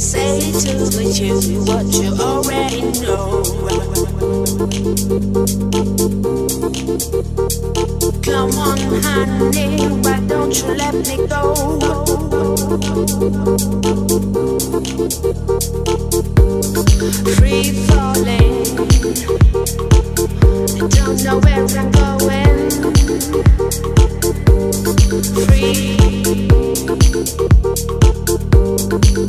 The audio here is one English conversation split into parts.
Say to the you what you already know. Come on, honey, why don't you let me go? Free falling, don't know where I'm going. Free.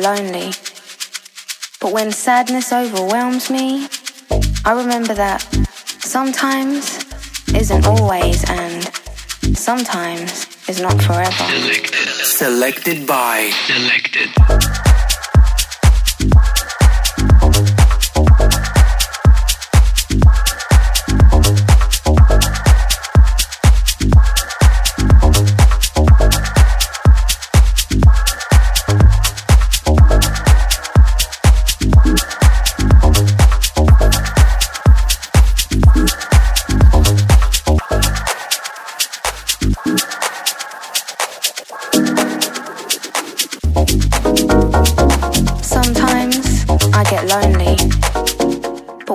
I lonely. But when sadness overwhelms me, I remember that sometimes isn't always and sometimes is not forever. Selected. Selected by. Selected.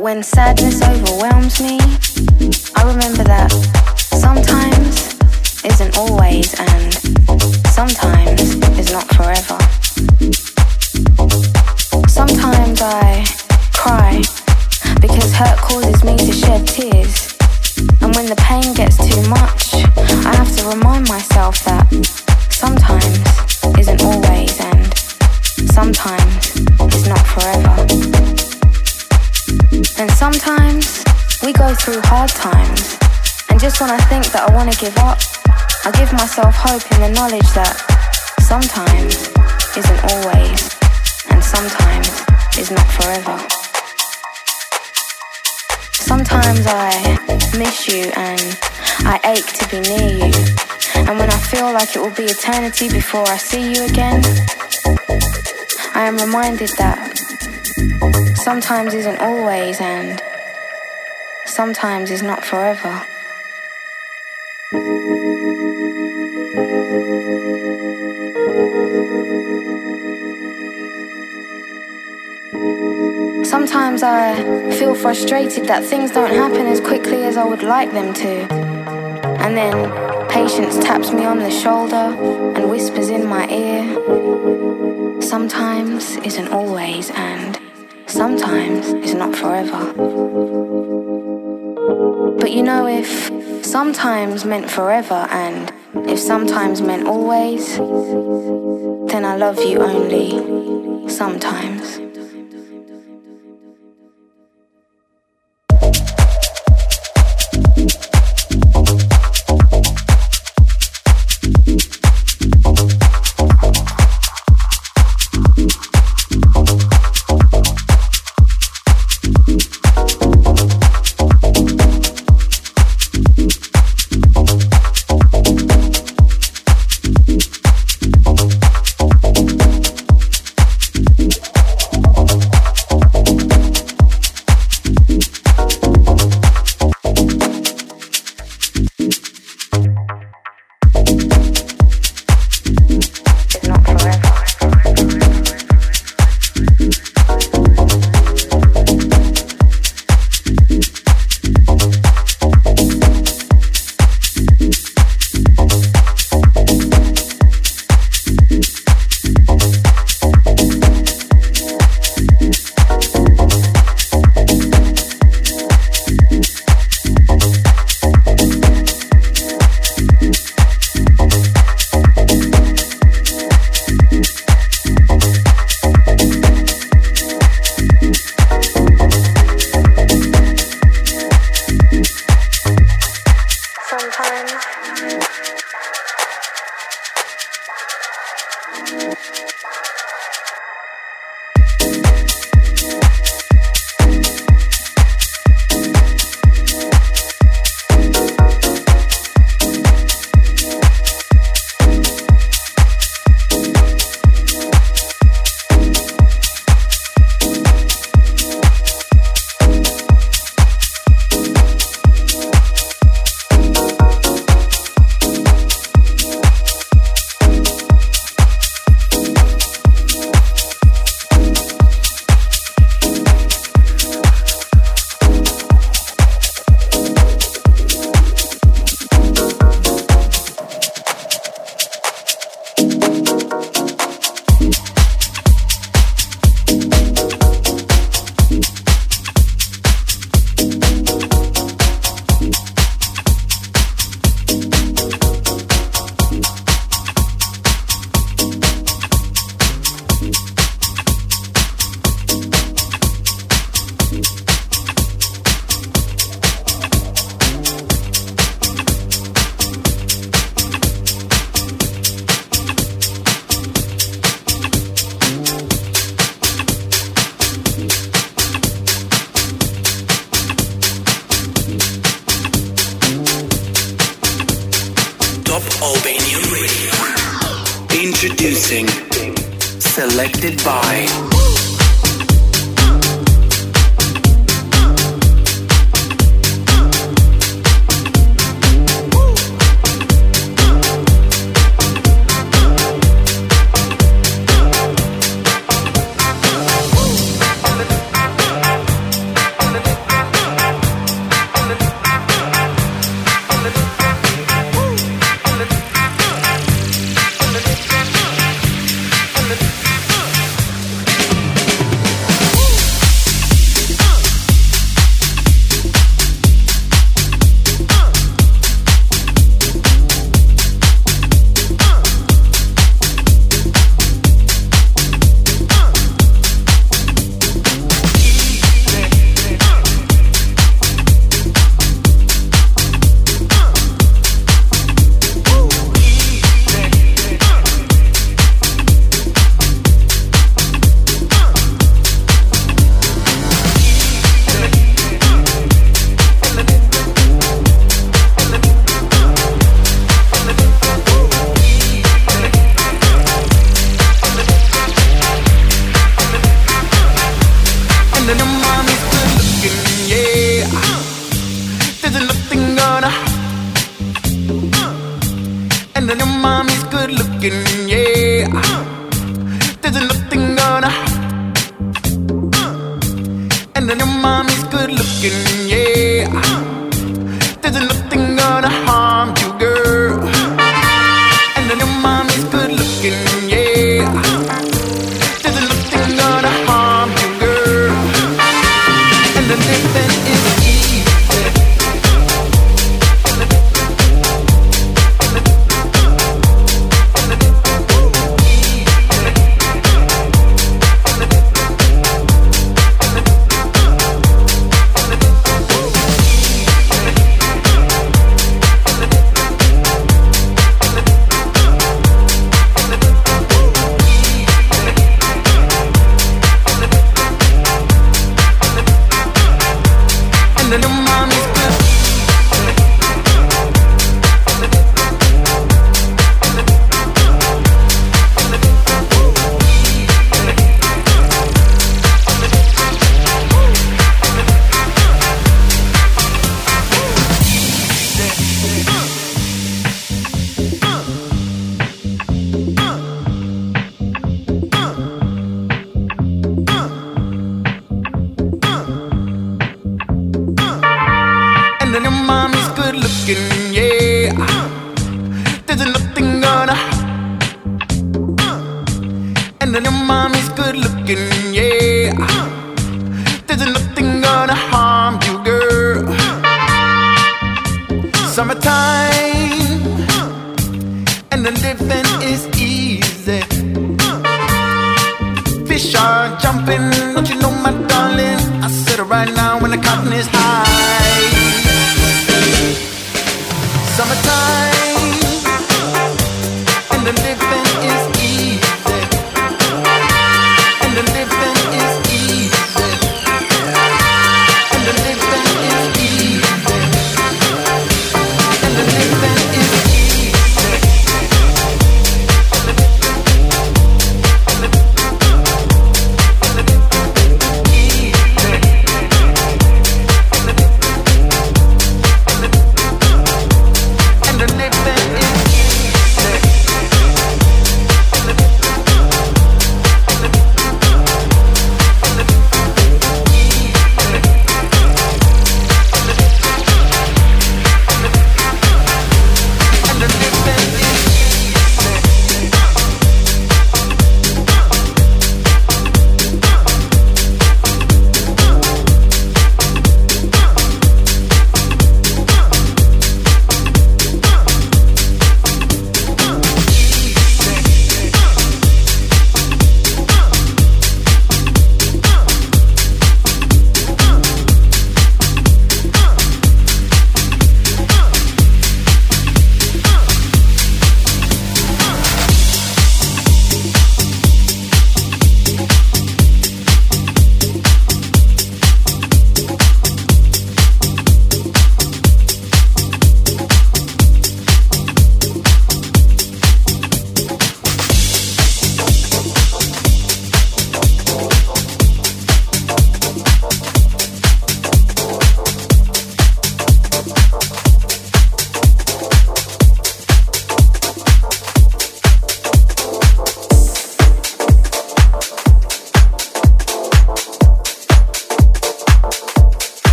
When sadness overwhelms me, I remember that sometimes isn't always and sometimes is not forever. Sometimes I cry because hurt causes me to shed tears. And when the pain gets too much, I have to remind myself that sometimes isn't always and sometimes is not forever. And sometimes we go through hard times. And just when I think that I want to give up, I give myself hope in the knowledge that sometimes isn't always, and sometimes is not forever. Sometimes I miss you and I ache to be near you. And when I feel like it will be eternity before I see you again, I am reminded that sometimes isn't always and sometimes is not forever. Sometimes I feel frustrated that things don't happen as quickly as I would like them to. And then patience taps me on the shoulder and whispers in my ear. Sometimes isn't always and sometimes is not forever. But you know, if sometimes meant forever and if sometimes meant always, then I love you only sometimes.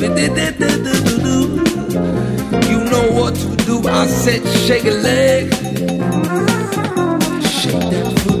You know what to do. I said, shake a leg. Shake that foot.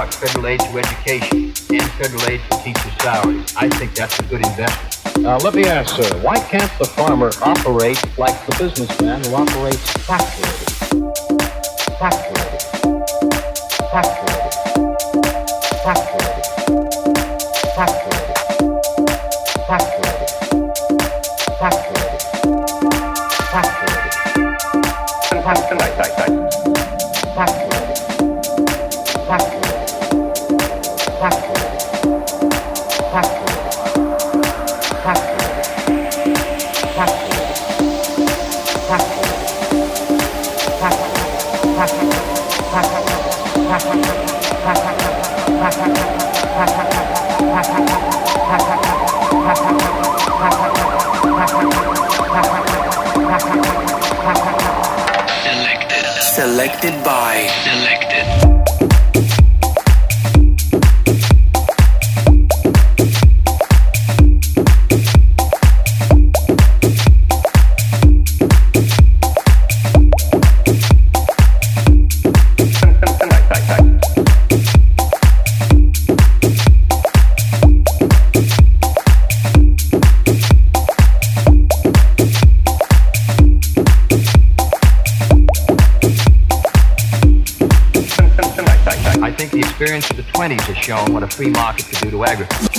what? Federal aid to education and federal aid to teacher salaries. I think that's a good investment. Now, let me ask, sir, why can't the farmer operate like the businessman who operates factories? Factory. Factories. free market to do to agriculture.